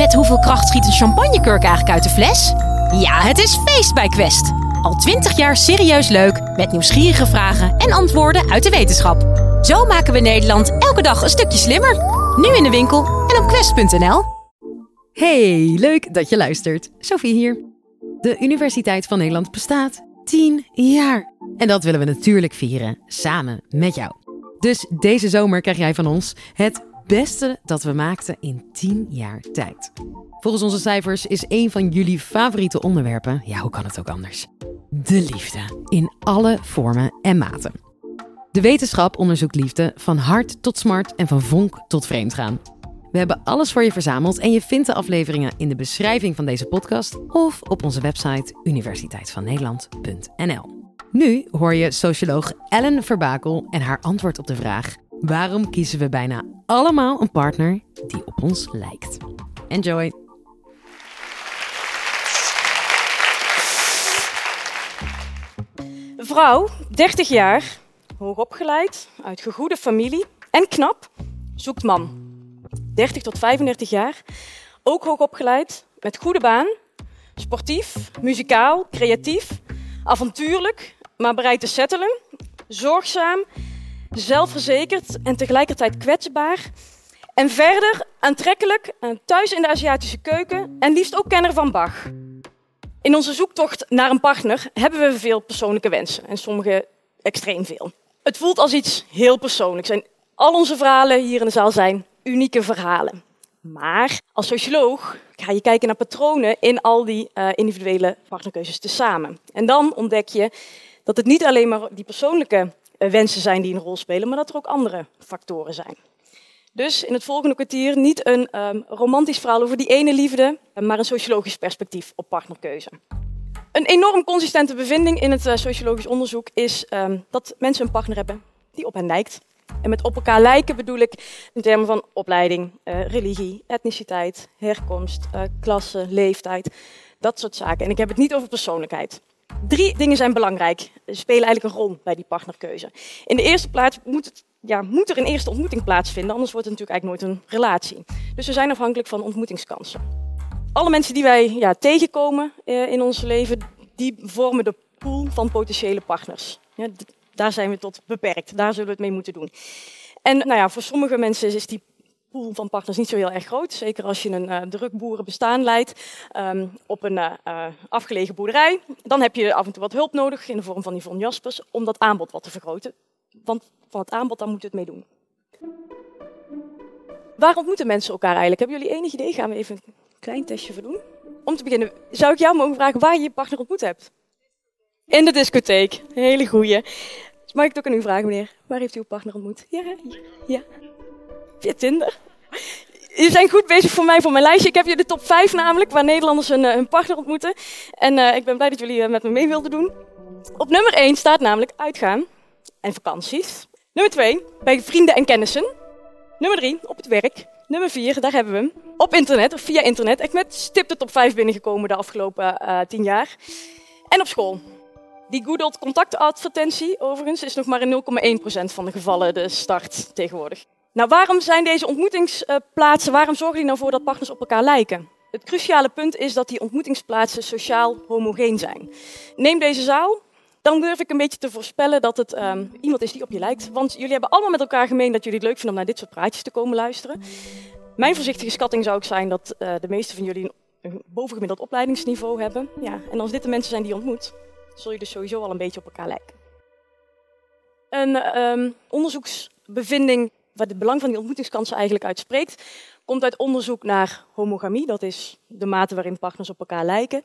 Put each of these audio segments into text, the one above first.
Met hoeveel kracht schiet een champagnekurk eigenlijk uit de fles? Ja, het is feest bij Quest. Al twintig jaar serieus leuk, met nieuwsgierige vragen en antwoorden uit de wetenschap. Zo maken we Nederland elke dag een stukje slimmer. Nu in de winkel en op quest.nl. Hey, leuk dat je luistert. Sophie hier. De Universiteit van Nederland bestaat 10 jaar. En dat willen we natuurlijk vieren, samen met jou. Dus deze zomer krijg jij van ons het beste dat we maakten in 10 jaar tijd. Volgens onze cijfers is een van jullie favoriete onderwerpen, ja hoe kan het ook anders? De liefde. In alle vormen en maten. De wetenschap onderzoekt liefde van hart tot smart en van vonk tot vreemdgaan. We hebben alles voor je verzameld en je vindt de afleveringen in de beschrijving van deze podcast of op onze website universiteitvannederland.nl. Nu hoor je socioloog Ellen Verbakel en haar antwoord op de vraag: waarom kiezen we bijna allemaal een partner die op ons lijkt? Enjoy! Vrouw, 30 jaar, hoogopgeleid, uit gegoede familie en knap, zoekt man. 30 tot 35 jaar, ook hoogopgeleid, met goede baan, sportief, muzikaal, creatief, avontuurlijk, maar bereid te settelen, zorgzaam, zelfverzekerd en tegelijkertijd kwetsbaar. En verder aantrekkelijk, thuis in de Aziatische keuken en liefst ook kenner van Bach. In onze zoektocht naar een partner hebben we veel persoonlijke wensen en sommige extreem veel. Het voelt als iets heel persoonlijks en al onze verhalen hier in de zaal zijn unieke verhalen. Maar als socioloog ga je kijken naar patronen in al die uh, individuele partnerkeuzes tezamen. En dan ontdek je dat het niet alleen maar die persoonlijke wensen zijn die een rol spelen, maar dat er ook andere factoren zijn. Dus in het volgende kwartier niet een um, romantisch verhaal over die ene liefde, maar een sociologisch perspectief op partnerkeuze. Een enorm consistente bevinding in het uh, sociologisch onderzoek is um, dat mensen een partner hebben die op hen lijkt. En met op elkaar lijken bedoel ik in termen van opleiding, religie, etniciteit, herkomst, klasse, leeftijd, dat soort zaken. En ik heb het niet over persoonlijkheid. Drie dingen zijn belangrijk, spelen eigenlijk een rol bij die partnerkeuze. In de eerste plaats moet, het, ja, moet er een eerste ontmoeting plaatsvinden, anders wordt het natuurlijk eigenlijk nooit een relatie. Dus we zijn afhankelijk van ontmoetingskansen. Alle mensen die wij ja, tegenkomen uh, in ons leven, die vormen de pool van potentiële partners. Ja, daar zijn we tot beperkt. Daar zullen we het mee moeten doen. En nou ja, voor sommige mensen is die pool van partners niet zo heel erg groot. Zeker als je een uh, druk boerenbestaan leidt um, op een uh, afgelegen boerderij. Dan heb je af en toe wat hulp nodig in de vorm van Yvonne Jaspers om dat aanbod wat te vergroten. Want van het aanbod, daar moet het mee doen. Waar ontmoeten mensen elkaar eigenlijk? Hebben jullie enig idee? Gaan we even een klein testje voor doen. Om te beginnen, zou ik jou mogen vragen waar je je partner ontmoet hebt? In de discotheek. Hele goeie. Mag ik het ook aan u vragen, meneer? Waar heeft u uw partner ontmoet? Ja, ja. Via Tinder. Jullie zijn goed bezig voor mij, voor mijn lijstje. Ik heb hier de top 5 namelijk, waar Nederlanders hun, hun partner ontmoeten. En uh, ik ben blij dat jullie uh, met me mee wilden doen. Op nummer 1 staat namelijk uitgaan en vakanties. Nummer 2, bij vrienden en kennissen. Nummer 3, op het werk. Nummer 4, daar hebben we hem. Op internet, of via internet. Ik met stip de top 5 binnengekomen de afgelopen uh, 10 jaar. En op school. Die good old contactadvertentie, overigens, is nog maar in 0,1% van de gevallen de start tegenwoordig. Nou, waarom zijn deze ontmoetingsplaatsen, waarom zorgen die nou voor dat partners op elkaar lijken? Het cruciale punt is dat die ontmoetingsplaatsen sociaal homogeen zijn. Neem deze zaal, dan durf ik een beetje te voorspellen dat het um, iemand is die op je lijkt. Want jullie hebben allemaal met elkaar gemeen dat jullie het leuk vinden om naar dit soort praatjes te komen luisteren. Mijn voorzichtige schatting zou ook zijn dat uh, de meeste van jullie een bovengemiddeld opleidingsniveau hebben. Ja, en als dit de mensen zijn die je ontmoet, zul je dus sowieso al een beetje op elkaar lijken. Een um, onderzoeksbevinding waar het belang van die ontmoetingskansen eigenlijk uitspreekt, komt uit onderzoek naar homogamie. Dat is de mate waarin partners op elkaar lijken.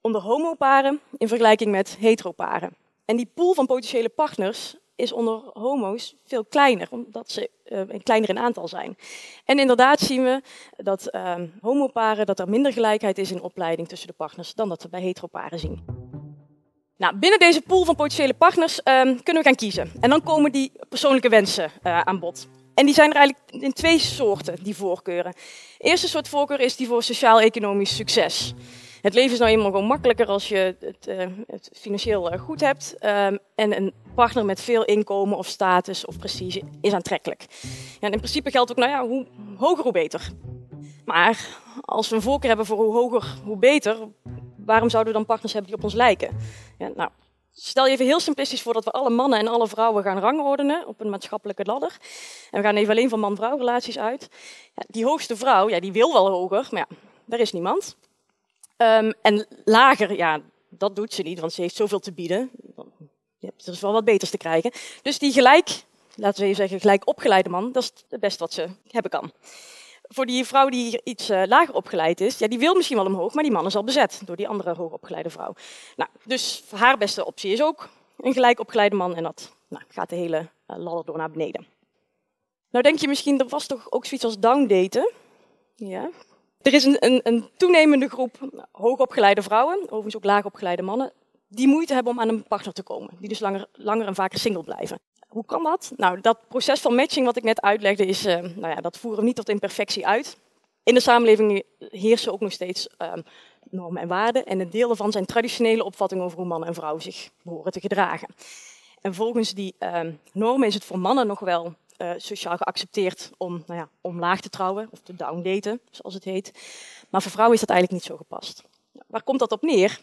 Onder homoparen in vergelijking met heteroparen. En die pool van potentiële partners is onder homo's veel kleiner, omdat ze uh, kleiner in aantal zijn. En inderdaad zien we dat uh, homoparen, dat er minder gelijkheid is in opleiding tussen de partners dan dat we bij heteroparen zien. Nou, binnen deze pool van potentiële partners um, kunnen we gaan kiezen. En dan komen die persoonlijke wensen uh, aan bod. En die zijn er eigenlijk in twee soorten, die voorkeuren. De eerste soort voorkeur is die voor sociaal-economisch succes. Het leven is nou eenmaal gewoon makkelijker als je het, het financieel uh, goed hebt. Um, en een partner met veel inkomen of status of prestige is aantrekkelijk. Ja, en in principe geldt ook, nou ja, hoe hoger hoe beter. Maar als we een voorkeur hebben voor hoe hoger, hoe beter, waarom zouden we dan partners hebben die op ons lijken? Ja, nou, stel je even heel simplistisch voor dat we alle mannen en alle vrouwen gaan rangordenen op een maatschappelijke ladder. En we gaan even alleen van man-vrouw relaties uit. Ja, die hoogste vrouw, ja, die wil wel hoger, maar ja, daar is niemand. Um, en lager, ja, dat doet ze niet, want ze heeft zoveel te bieden. Ja, er is wel wat beters te krijgen. Dus die gelijk, laten we even zeggen, gelijk opgeleide man, dat is het beste wat ze hebben kan. Voor die vrouw die iets uh, lager opgeleid is, ja, die wil misschien wel omhoog, maar die man is al bezet door die andere hoogopgeleide vrouw. Nou, dus haar beste optie is ook een gelijk opgeleide man en dat nou, gaat de hele uh, ladder door naar beneden. Nou denk je misschien, er was toch ook zoiets als downdaten? Ja, er is een, een, een toenemende groep hoogopgeleide vrouwen, overigens ook laagopgeleide mannen, die moeite hebben om aan een partner te komen. Die dus langer, langer en vaker single blijven. Hoe kan dat? Nou, dat proces van matching wat ik net uitlegde, is, uh, nou ja, dat voeren we niet tot imperfectie uit. In de samenleving heersen ook nog steeds uh, normen en waarden. En een deel daarvan zijn traditionele opvattingen over hoe mannen en vrouwen zich behoren te gedragen. En volgens die uh, normen is het voor mannen nog wel uh, sociaal geaccepteerd om nou ja, omlaag te trouwen of te downdaten, zoals het heet. Maar voor vrouwen is dat eigenlijk niet zo gepast. Waar komt dat op neer?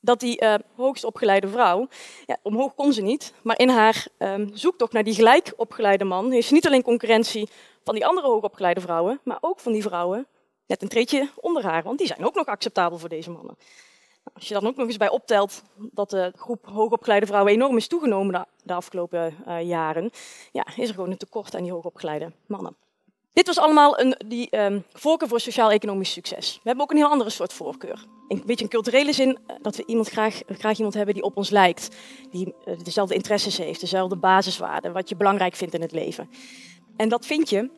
Dat die uh, hoogst opgeleide vrouw, ja, omhoog kon ze niet, maar in haar um, zoektocht naar die gelijk opgeleide man heeft ze niet alleen concurrentie van die andere hoogopgeleide vrouwen, maar ook van die vrouwen net een treetje onder haar, want die zijn ook nog acceptabel voor deze mannen. Als je dan ook nog eens bij optelt dat de groep hoogopgeleide vrouwen enorm is toegenomen de, afgelopen uh, jaren, ja, is er gewoon een tekort aan die hoogopgeleide mannen. Dit was allemaal een, die um, voorkeur voor sociaal-economisch succes. We hebben ook een heel andere soort voorkeur. Een beetje een culturele zin, eh, dat we iemand graag, graag iemand hebben die op ons lijkt. Die uh, dezelfde interesses heeft, dezelfde basiswaarden, wat je belangrijk vindt in het leven. En dat vind je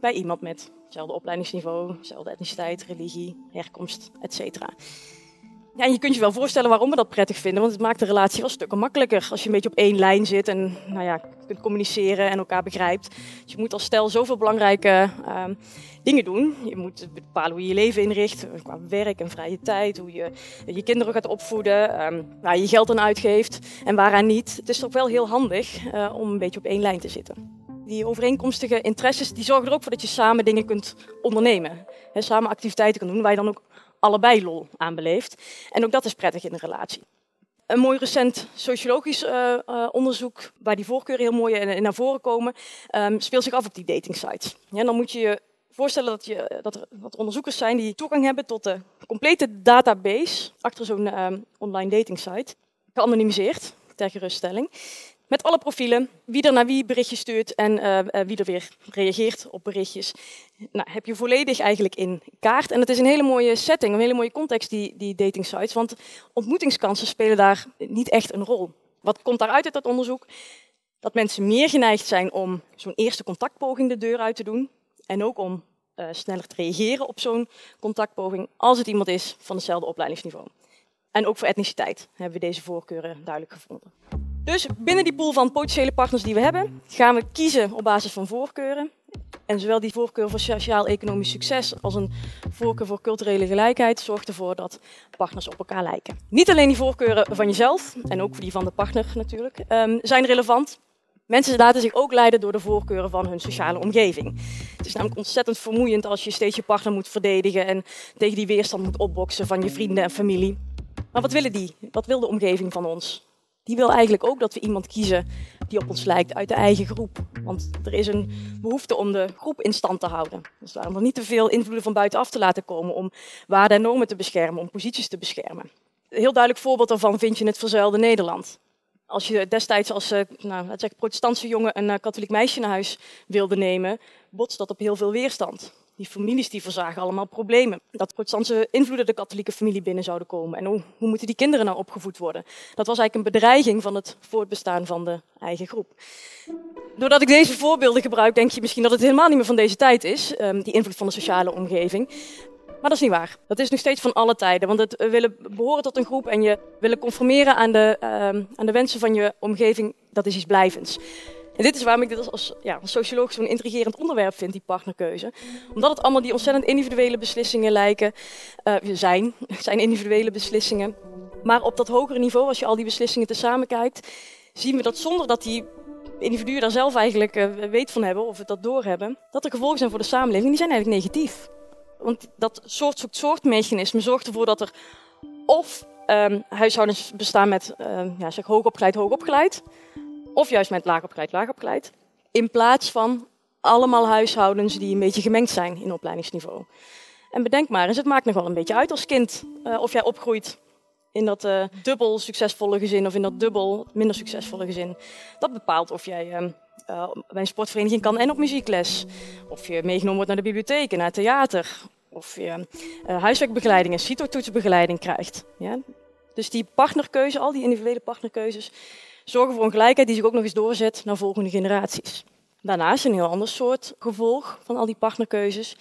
bij iemand met hetzelfde opleidingsniveau, dezelfde etniciteit, religie, herkomst, etc. Ja, je kunt je wel voorstellen waarom we dat prettig vinden, want het maakt de relatie wel stukken makkelijker als je een beetje op één lijn zit en nou ja, kunt communiceren en elkaar begrijpt. Dus je moet als stel zoveel belangrijke uh, dingen doen. Je moet bepalen hoe je je leven inricht, qua werk en vrije tijd, hoe je je kinderen gaat opvoeden, um, waar je geld aan uitgeeft en waaraan niet. Het is toch wel heel handig uh, om een beetje op één lijn te zitten. Die overeenkomstige interesses die zorgen er ook voor dat je samen dingen kunt ondernemen. He, samen activiteiten kan doen waar je dan ook allebei lol aan beleeft. En ook dat is prettig in een relatie. Een mooi recent sociologisch uh, uh, onderzoek, waar die voorkeuren heel mooi in naar voren komen, um, speelt zich af op die datingsites. Ja, dan moet je je voorstellen dat, je, dat er wat onderzoekers zijn die toegang hebben tot de complete database achter zo'n um, online datingsite, geanonimiseerd, ter geruststelling. Met alle profielen, wie er naar wie berichtjes stuurt en uh, wie er weer reageert op berichtjes. Nou, heb je volledig eigenlijk in kaart. En het is een hele mooie setting, een hele mooie context, die, die dating sites. Want ontmoetingskansen spelen daar niet echt een rol. Wat komt daaruit uit dat onderzoek? Dat mensen meer geneigd zijn om zo'n eerste contactpoging de deur uit te doen. En ook om uh, sneller te reageren op zo'n contactpoging als het iemand is van hetzelfde opleidingsniveau. En ook voor etniciteit hebben we deze voorkeuren duidelijk gevonden. Dus binnen die pool van potentiële partners die we hebben, gaan we kiezen op basis van voorkeuren. En zowel die voorkeur voor sociaal-economisch succes als een voorkeur voor culturele gelijkheid zorgt ervoor dat partners op elkaar lijken. Niet alleen die voorkeuren van jezelf en ook die van de partner natuurlijk um, zijn relevant. Mensen laten zich ook leiden door de voorkeuren van hun sociale omgeving. Het is namelijk ontzettend vermoeiend als je steeds je partner moet verdedigen en tegen die weerstand moet opboksen van je vrienden en familie. Maar wat willen die? Wat wil de omgeving van ons? Die wil eigenlijk ook dat we iemand kiezen die op ons lijkt uit de eigen groep. Want er is een behoefte om de groep in stand te houden. Dus daarom niet te veel invloeden van buitenaf te laten komen om waarden en normen te beschermen, om posities te beschermen. Een heel duidelijk voorbeeld daarvan vind je in het verzuilde Nederland. Als je destijds als uh, nou, zeg, protestantse jongen een uh, katholiek meisje naar huis wilde nemen, botst dat op heel veel weerstand. Die families die verzagen allemaal problemen. Dat protestantse invloeden de katholieke familie binnen zouden komen. En hoe, hoe moeten die kinderen nou opgevoed worden? Dat was eigenlijk een bedreiging van het voortbestaan van de eigen groep. Doordat ik deze voorbeelden gebruik, denk je misschien dat het helemaal niet meer van deze tijd is, um, die invloed van de sociale omgeving. Maar dat is niet waar. Dat is nog steeds van alle tijden. Want het willen behoren tot een groep en je willen conformeren aan de, um, aan de wensen van je omgeving, dat is iets blijvends. En dit is waarom ik dit als, ja, als socioloog zo'n intrigerend onderwerp vind, die partnerkeuze. Omdat het allemaal die ontzettend individuele beslissingen lijken, uh, zijn, zijn individuele beslissingen. Maar op dat hogere niveau, als je al die beslissingen tezamen kijkt, zien we dat zonder dat die individuen daar zelf eigenlijk uh, weet van hebben of het dat doorhebben, dat er gevolgen zijn voor de samenleving, die zijn eigenlijk negatief. Want dat soort soort mechanisme zorgt ervoor dat er of um, huishoudens bestaan met um, ja, zeg hoogopgeleid, hoogopgeleid. Of juist met laagopgeleid, laagopgeleid. In plaats van allemaal huishoudens die een beetje gemengd zijn in opleidingsniveau. En bedenk maar eens, het maakt nog wel een beetje uit als kind uh, of jij opgroeit in dat uh, dubbel succesvolle gezin of in dat dubbel minder succesvolle gezin. Dat bepaalt of jij uh, uh, bij een sportvereniging kan en op muziekles. Of je meegenomen wordt naar de bibliotheek en naar het theater. Of je huiswerkbegeleiding en CITO-toetsenbegeleiding krijgt. Ja? Dus die partnerkeuze, al die individuele partnerkeuzes, zorgen voor een gelijkheid die zich ook nog eens doorzet naar volgende generaties. Daarnaast een heel ander soort gevolg van al die partnerkeuzes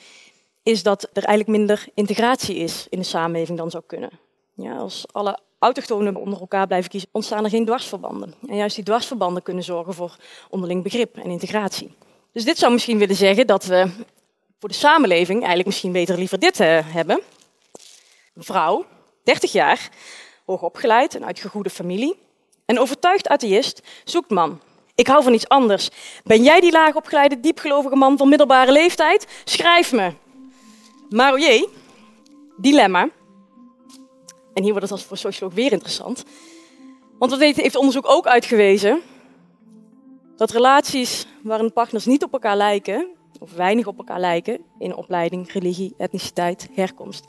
is dat er eigenlijk minder integratie is in de samenleving dan zou kunnen. Ja, als alle autochtonen onder elkaar blijven kiezen, ontstaan er geen dwarsverbanden. En juist die dwarsverbanden kunnen zorgen voor onderling begrip en integratie. Dus dit zou misschien willen zeggen dat we voor de samenleving eigenlijk misschien beter liever dit uh, hebben. Een vrouw, 30 jaar, hoogopgeleid en uit gegoede familie. Een overtuigd atheïst zoekt man. Ik hou van iets anders. Ben jij die laagopgeleide, diepgelovige man van middelbare leeftijd? Schrijf me. Maar o jee, dilemma. En hier wordt het als voor socioloog weer interessant. Want wat heeft onderzoek ook uitgewezen? Dat relaties waarin partners niet op elkaar lijken, of weinig op elkaar lijken, in opleiding, religie, etniciteit, herkomst,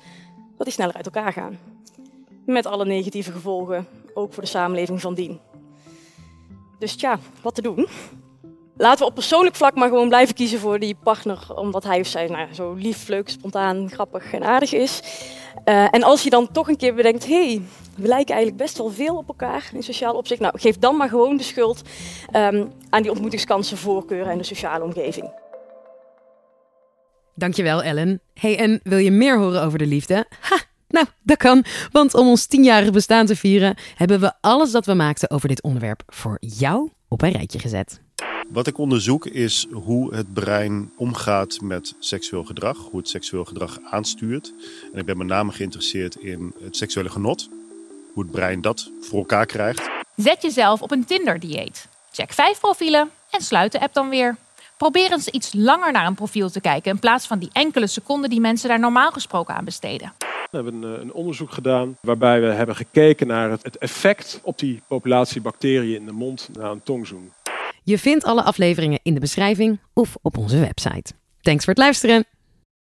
dat die sneller uit elkaar gaan. Met alle negatieve gevolgen, ook voor de samenleving van dien. Dus tja, wat te doen? Laten we op persoonlijk vlak maar gewoon blijven kiezen voor die partner, omdat hij of zij nou, zo lief, leuk, spontaan, grappig en aardig is. Uh, en als je dan toch een keer bedenkt, hey, we lijken eigenlijk best wel veel op elkaar in sociaal opzicht. Nou, geef dan maar gewoon de schuld um, aan die ontmoetingskansen, voorkeuren en de sociale omgeving. Dankjewel, Ellen. Hey, en wil je meer horen over de liefde? Nou, dat kan. Want om ons tienjarige bestaan te vieren, hebben we alles dat we maakten over dit onderwerp voor jou op een rijtje gezet. Wat ik onderzoek is hoe het brein omgaat met seksueel gedrag, hoe het seksueel gedrag aanstuurt. En ik ben met name geïnteresseerd in het seksuele genot, hoe het brein dat voor elkaar krijgt. Zet jezelf op een Tinder-dieet. Check vijf profielen en sluit de app dan weer. Probeer eens iets langer naar een profiel te kijken in plaats van die enkele seconden die mensen daar normaal gesproken aan besteden. We hebben een, een, onderzoek gedaan waarbij we hebben gekeken naar het, het effect op die populatie bacteriën in de mond na een tongzoen. Je vindt alle afleveringen in de beschrijving of op onze website. Thanks voor het luisteren.